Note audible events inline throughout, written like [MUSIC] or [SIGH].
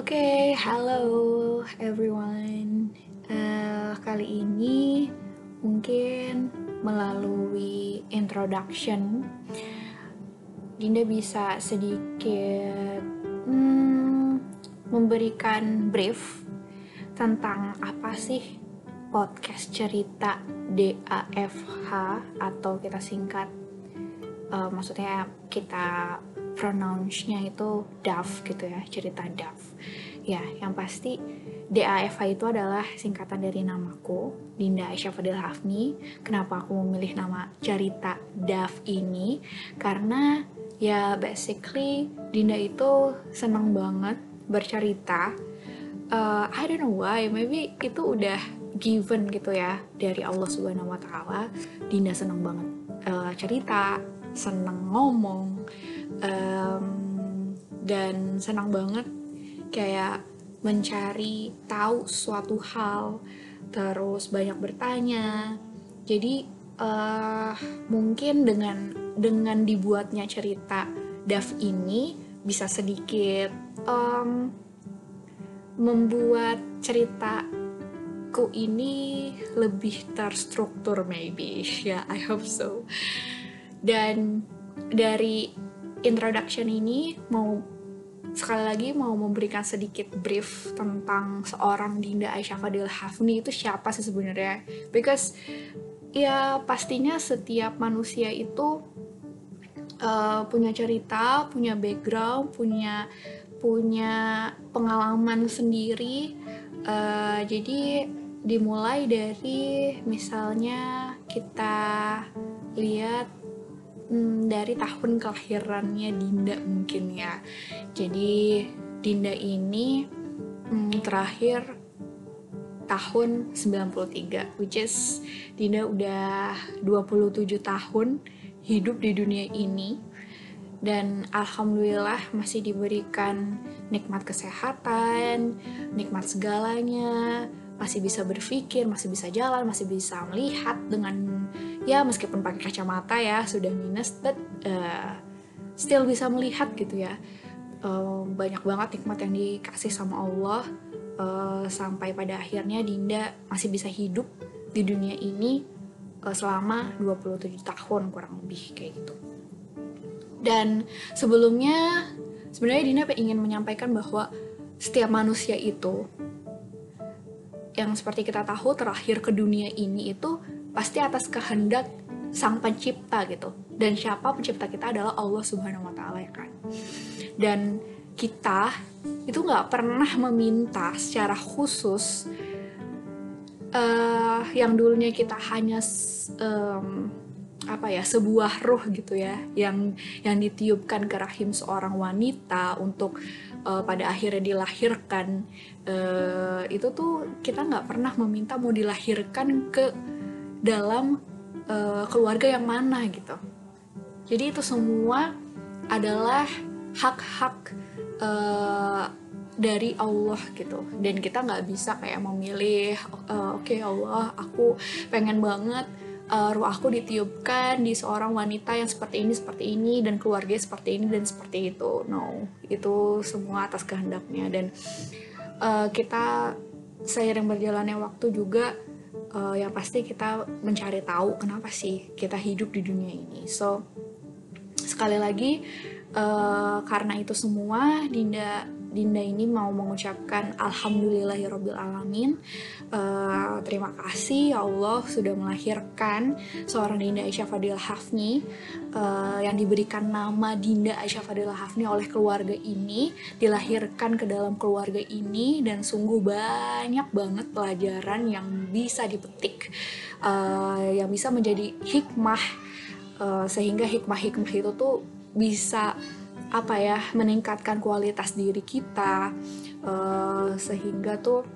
Oke, okay, halo everyone. Uh, kali ini mungkin melalui introduction, Dinda bisa sedikit hmm, memberikan brief tentang apa sih podcast cerita DAFH atau kita singkat, uh, maksudnya kita pronounce-nya itu DAF gitu ya, cerita DAF. Ya, yang pasti DAFH itu adalah singkatan dari namaku, Dinda Aisyah Fadil Hafni. Kenapa aku memilih nama cerita DAF ini? Karena ya basically Dinda itu senang banget bercerita. Uh, I don't know why, maybe itu udah given gitu ya dari Allah Subhanahu wa taala. Dinda senang banget uh, cerita, senang ngomong um, dan senang banget kayak mencari tahu suatu hal terus banyak bertanya. Jadi uh, mungkin dengan dengan dibuatnya cerita Dav ini bisa sedikit um, membuat ceritaku ini lebih terstruktur maybe. Ya [LAUGHS] yeah, I hope so. Dan dari introduction ini mau sekali lagi mau memberikan sedikit brief tentang seorang Dinda Aisyah Fadil Hafni itu siapa sih sebenarnya? Because ya pastinya setiap manusia itu uh, punya cerita punya background punya punya pengalaman sendiri. Uh, jadi dimulai dari misalnya kita lihat hmm, dari tahun kelahirannya Dinda mungkin ya. Jadi Dinda ini hmm, terakhir tahun 93 which is Dinda udah 27 tahun hidup di dunia ini dan alhamdulillah masih diberikan nikmat kesehatan, nikmat segalanya, masih bisa berpikir, masih bisa jalan, masih bisa melihat dengan ya meskipun pakai kacamata ya sudah minus but uh, still bisa melihat gitu ya. Uh, banyak banget nikmat yang dikasih sama Allah uh, sampai pada akhirnya Dinda masih bisa hidup di dunia ini uh, selama 27 tahun kurang lebih kayak gitu. Dan sebelumnya sebenarnya Dinda ingin menyampaikan bahwa setiap manusia itu yang seperti kita tahu terakhir ke dunia ini itu pasti atas kehendak sang pencipta gitu. Dan siapa pencipta kita adalah Allah Subhanahu Wa Taala ya kan? Dan kita itu nggak pernah meminta secara khusus uh, yang dulunya kita hanya um, apa ya sebuah roh gitu ya yang yang ditiupkan ke rahim seorang wanita untuk uh, pada akhirnya dilahirkan uh, itu tuh kita nggak pernah meminta mau dilahirkan ke dalam uh, keluarga yang mana gitu. Jadi itu semua adalah hak-hak uh, dari Allah gitu. Dan kita nggak bisa kayak memilih uh, oke okay, Allah aku pengen banget uh, ruh aku ditiupkan di seorang wanita yang seperti ini seperti ini dan keluarga seperti ini dan seperti itu. No itu semua atas kehendaknya. Dan uh, kita seiring berjalannya waktu juga uh, yang pasti kita mencari tahu kenapa sih kita hidup di dunia ini. So sekali lagi uh, karena itu semua Dinda Dinda ini mau mengucapkan alhamdulillahirobbil alamin. Uh, terima kasih ya Allah sudah melahirkan seorang Dinda Aisyah Fadil Hafni. Uh, yang diberikan nama Dinda Aisyah Fadil Hafni oleh keluarga ini, dilahirkan ke dalam keluarga ini dan sungguh banyak banget pelajaran yang bisa dipetik, uh, yang bisa menjadi hikmah. Uh, sehingga hikmah-hikmah itu tuh bisa apa ya meningkatkan kualitas diri kita uh, sehingga tuh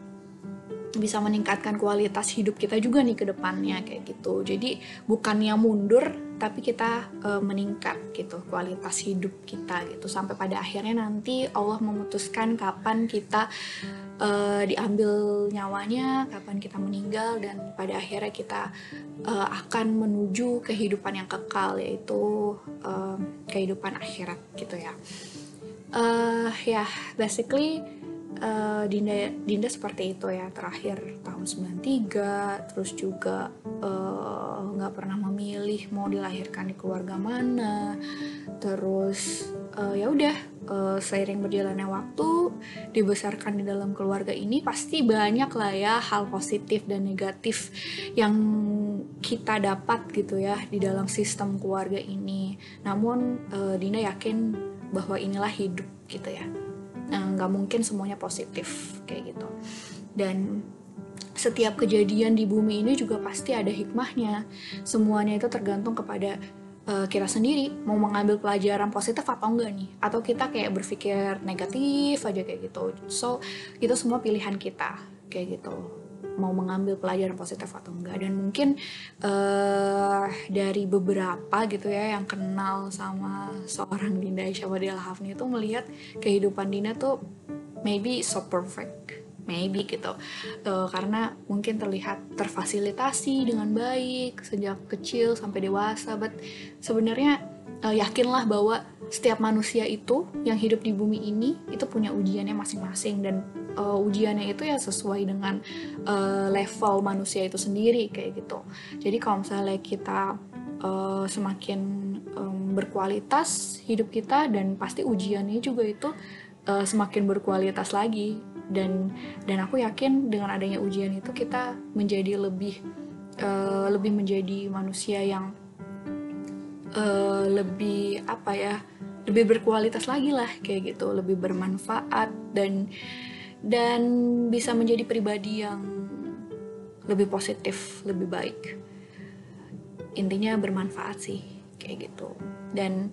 bisa meningkatkan kualitas hidup kita juga nih ke depannya kayak gitu. Jadi bukannya mundur tapi kita uh, meningkat gitu kualitas hidup kita gitu sampai pada akhirnya nanti Allah memutuskan kapan kita uh, diambil nyawanya, kapan kita meninggal dan pada akhirnya kita uh, akan menuju kehidupan yang kekal yaitu uh, kehidupan akhirat gitu ya. Uh, ya, yeah, basically uh, Dinda Dinda seperti itu ya terakhir tahun 93 terus juga nggak uh, pernah memilih mau dilahirkan di keluarga mana terus uh, ya udah uh, seiring berjalannya waktu dibesarkan di dalam keluarga ini pasti banyak lah ya hal positif dan negatif yang kita dapat gitu ya di dalam sistem keluarga ini. Namun uh, Dinda yakin bahwa inilah hidup gitu ya. Nggak mungkin semuanya positif kayak gitu. Dan setiap kejadian di bumi ini juga pasti ada hikmahnya. Semuanya itu tergantung kepada uh, kita sendiri mau mengambil pelajaran positif atau enggak nih? Atau kita kayak berpikir negatif aja kayak gitu. So itu semua pilihan kita kayak gitu. Mau mengambil pelajaran positif atau enggak. Dan mungkin uh, dari beberapa gitu ya yang kenal sama seorang Dinda Isyawadil Hafni itu melihat kehidupan Dinda tuh maybe so perfect maybe gitu uh, karena mungkin terlihat terfasilitasi dengan baik sejak kecil sampai dewasa but sebenarnya uh, yakinlah bahwa setiap manusia itu yang hidup di bumi ini itu punya ujiannya masing-masing dan uh, ujiannya itu ya sesuai dengan uh, level manusia itu sendiri kayak gitu. Jadi kalau misalnya kita uh, semakin um, berkualitas hidup kita dan pasti ujiannya juga itu uh, semakin berkualitas lagi dan dan aku yakin dengan adanya ujian itu kita menjadi lebih uh, lebih menjadi manusia yang uh, lebih apa ya lebih berkualitas lagi lah kayak gitu. Lebih bermanfaat dan dan bisa menjadi pribadi yang lebih positif lebih baik. Intinya bermanfaat sih kayak gitu. Dan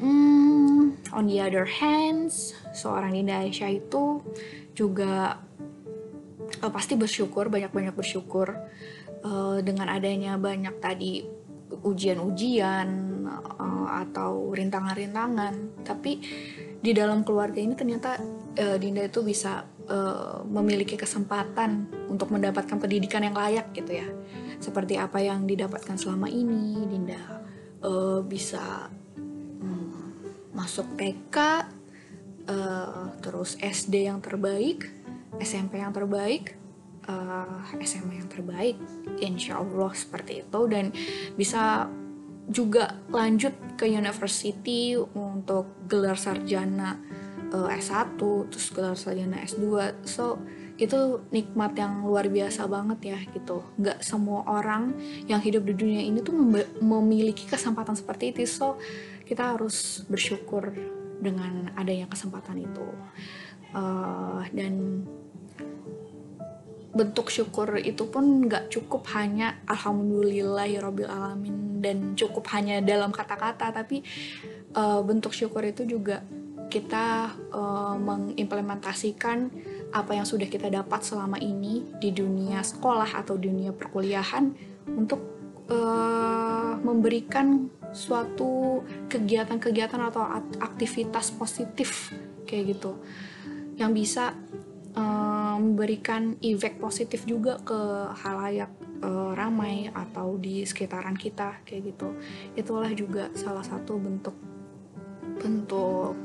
hmm, on the other hands seorang Dinda Aisyah itu juga uh, pasti bersyukur banyak-banyak bersyukur uh, dengan adanya banyak tadi ujian-ujian uh, atau rintangan-rintangan. Tapi di dalam keluarga ini ternyata uh, Dinda itu bisa uh, memiliki kesempatan untuk mendapatkan pendidikan yang layak gitu ya. Seperti apa yang didapatkan selama ini Dinda uh, bisa masuk TK uh, terus SD yang terbaik SMP yang terbaik uh, eh, SMA yang terbaik insya Allah seperti itu. Dan bisa juga lanjut ke university untuk gelar sarjana uh, eh, S1 terus gelar sarjana S2 so itu nikmat yang luar biasa banget ya gitu. Nggak semua orang yang hidup di dunia ini tuh memiliki kesempatan seperti itu. So kita harus bersyukur dengan adanya kesempatan itu. Uh, dan bentuk syukur itu pun nggak cukup hanya alhamdulillah ya alamin dan cukup hanya dalam kata-kata tapi uh, bentuk syukur itu juga kita uh, mengimplementasikan apa yang sudah kita dapat selama ini di dunia sekolah atau dunia perkuliahan untuk uh, memberikan suatu kegiatan-kegiatan atau aktivitas positif kayak gitu. Yang bisa memberikan efek positif juga ke halayak uh, ramai atau di sekitaran kita kayak gitu. Itulah juga salah satu bentuk bentuk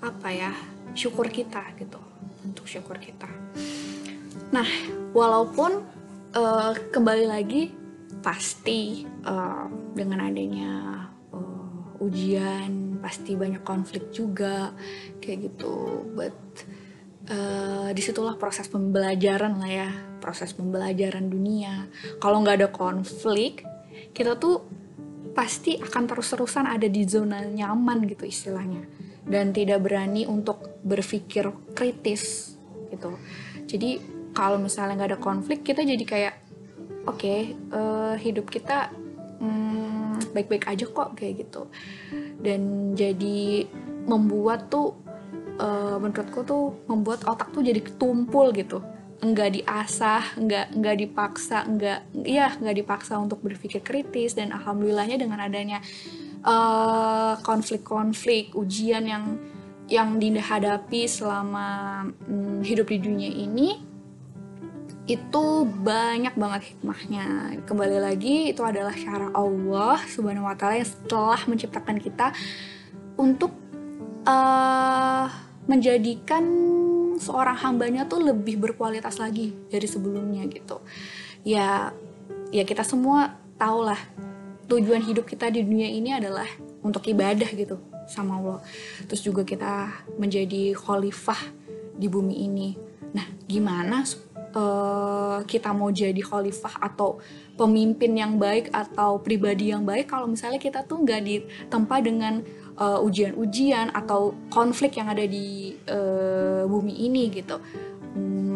apa ya syukur kita gitu. Bentuk syukur kita. Nah walaupun uh, kembali lagi pasti uh, dengan adanya uh, ujian pasti banyak konflik juga kayak gitu. But uh, di situlah proses pembelajaran lah ya proses pembelajaran dunia. Kalau nggak ada konflik kita tuh pasti akan terus-terusan ada di zona nyaman gitu istilahnya. Dan tidak berani untuk berpikir kritis gitu. Jadi kalau misalnya nggak ada konflik kita jadi kayak oke okay, uh, eh, hidup kita hmm, baik-baik aja kok kayak gitu. Dan jadi membuat tuh uh, menurutku tuh membuat otak tuh jadi tumpul gitu. Nggak diasah nggak nggak dipaksa nggak iya nggak dipaksa untuk berpikir kritis. Dan alhamdulillahnya dengan adanya eh, konflik-konflik ujian yang yang Dinda hadapi selama um, hidup di dunia ini itu banyak banget hikmahnya. Kembali lagi itu adalah cara Allah subhanahu wa taala yang setelah menciptakan kita untuk uh, menjadikan seorang hambanya tuh lebih berkualitas lagi dari sebelumnya gitu. Ya ya kita semua tahu lah tujuan hidup kita di dunia ini adalah untuk ibadah gitu sama Allah. Terus juga kita menjadi khalifah di bumi ini. Nah gimana uh, kita mau jadi khalifah atau pemimpin yang baik atau pribadi yang baik kalau misalnya kita tuh nggak ditempa dengan uh, ujian-ujian atau konflik yang ada di uh, bumi ini gitu.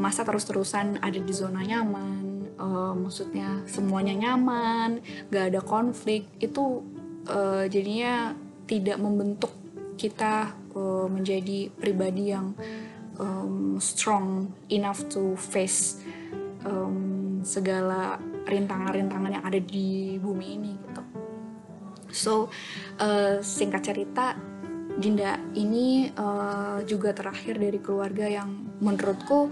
Masa terus-terusan ada di zona nyaman uh, maksudnya semuanya nyaman gak ada konflik itu uh, jadinya tidak membentuk kita uh, menjadi pribadi yang um, strong enough to face um, segala rintangan-rintangan yang ada di bumi ini gitu. So uh, singkat cerita, Dinda ini uh, juga terakhir dari keluarga yang menurutku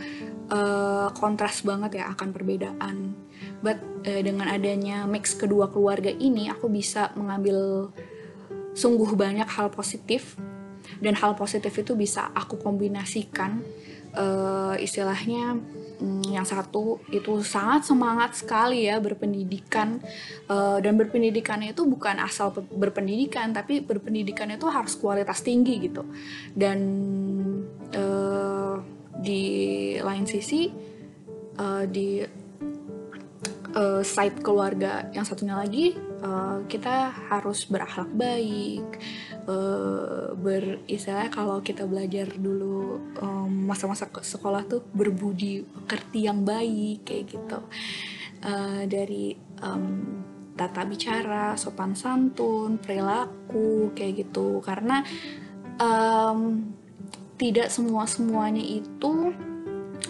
uh, kontras banget ya akan perbedaan. But uh, dengan adanya mix kedua keluarga ini, aku bisa mengambil sungguh banyak hal positif dan hal positif itu bisa aku kombinasikan uh, istilahnya um, yang satu itu sangat semangat sekali ya berpendidikan uh, dan berpendidikannya itu bukan asal berpendidikan tapi berpendidikan itu harus kualitas tinggi gitu. Dan uh, di lain sisi uh, di uh, side keluarga yang satunya lagi uh, kita harus berakhlak baik. Uh, ber kalau kita belajar dulu masa-masa um, sekolah tuh berbudi pekerti yang baik kayak gitu. Uh, dari um, tata bicara sopan santun perilaku kayak gitu. Karena um, tidak semua semuanya itu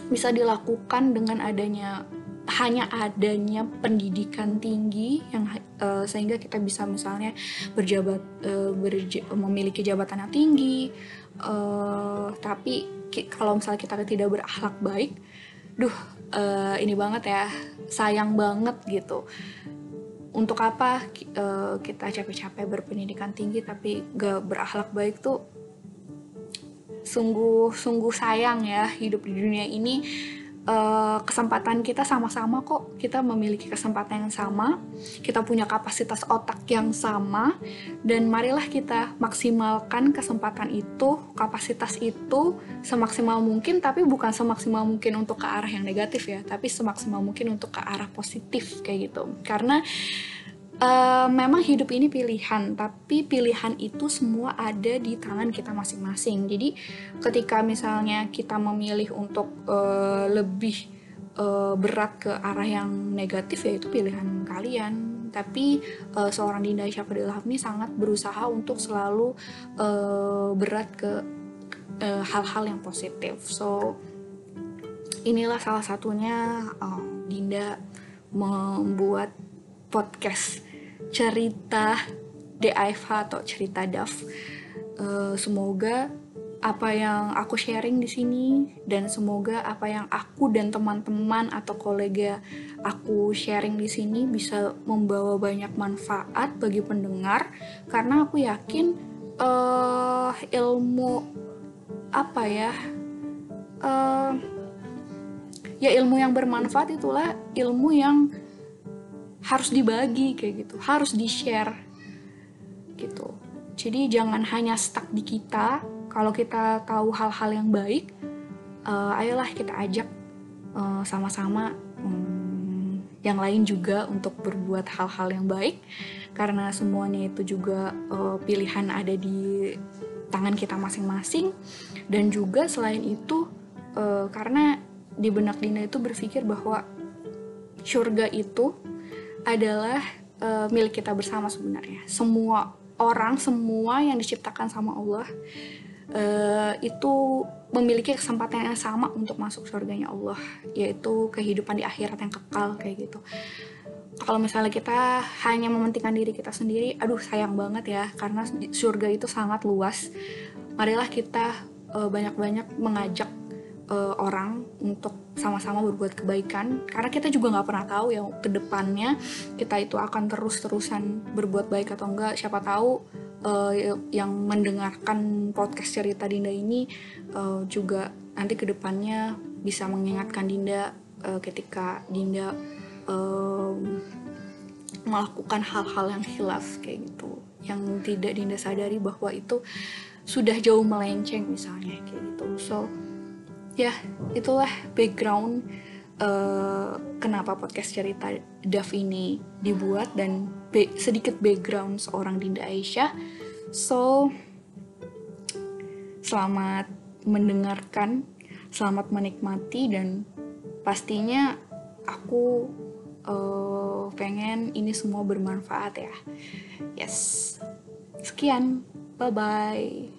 bisa dilakukan dengan adanya hanya adanya pendidikan tinggi yang uh, sehingga kita bisa misalnya berjabat uh, berja memiliki jabatan yang tinggi uh, tapi kalau misalnya kita tidak berakhlak baik duh uh, ini banget ya sayang banget gitu. Untuk apa uh, kita capek-capek berpendidikan tinggi tapi gak berakhlak baik tuh sungguh sungguh sayang ya hidup di dunia ini uh, kesempatan kita sama-sama kok. Kita memiliki kesempatan yang sama. Kita punya kapasitas otak yang sama. Dan marilah kita maksimalkan kesempatan itu kapasitas itu semaksimal mungkin tapi bukan semaksimal mungkin untuk ke arah yang negatif ya tapi semaksimal mungkin untuk ke arah positif kayak gitu. Karena Uh, memang hidup ini pilihan, tapi pilihan itu semua ada di tangan kita masing-masing. Jadi, ketika misalnya kita memilih untuk uh, lebih uh, berat ke arah yang negatif, ya itu pilihan kalian. Tapi uh, seorang Dinda Syafadil Hafni sangat berusaha untuk selalu uh, berat ke hal-hal uh, yang positif. So, inilah salah satunya uh, Dinda membuat podcast cerita DIFH atau cerita DAF. Uh, semoga apa yang aku sharing di sini dan semoga apa yang aku dan teman-teman atau kolega aku sharing di sini bisa membawa banyak manfaat bagi pendengar karena aku yakin uh, ilmu apa ya uh, ya ilmu yang bermanfaat itulah ilmu yang harus dibagi kayak gitu harus di share gitu. Jadi jangan hanya stuck di kita kalau kita tahu hal-hal yang baik uh, ayolah kita ajak uh, sama-sama um, yang lain juga untuk berbuat hal-hal yang baik. Karena semuanya itu juga uh, pilihan ada di tangan kita masing-masing. Dan juga selain itu uh, karena di benak Dina itu berpikir bahwa surga itu adalah uh, milik kita bersama sebenarnya. Semua orang, semua yang diciptakan sama Allah uh, itu memiliki kesempatan yang sama untuk masuk surganya Allah, yaitu kehidupan di akhirat yang kekal kayak gitu. Kalau misalnya kita hanya mementingkan diri kita sendiri, aduh sayang banget ya, karena surga itu sangat luas. Marilah kita eh, banyak-banyak uh, mengajak uh, orang untuk sama-sama berbuat kebaikan. Karena kita juga nggak pernah tahu ya ke depannya kita itu akan terus-terusan berbuat baik atau enggak. Siapa tahu uh, yang mendengarkan podcast cerita Dinda ini uh, juga nanti ke depannya bisa mengingatkan Dinda uh, ketika Dinda um, melakukan hal-hal yang hilaf kayak gitu. Yang tidak Dinda sadari bahwa itu sudah jauh melenceng misalnya kayak gitu. So ya itulah background uh, kenapa podcast cerita Daf ini dibuat dan be sedikit background seorang Dinda Aisyah. So selamat mendengarkan selamat menikmati dan pastinya aku uh, pengen ini semua bermanfaat ya. Yes. Sekian. Bye bye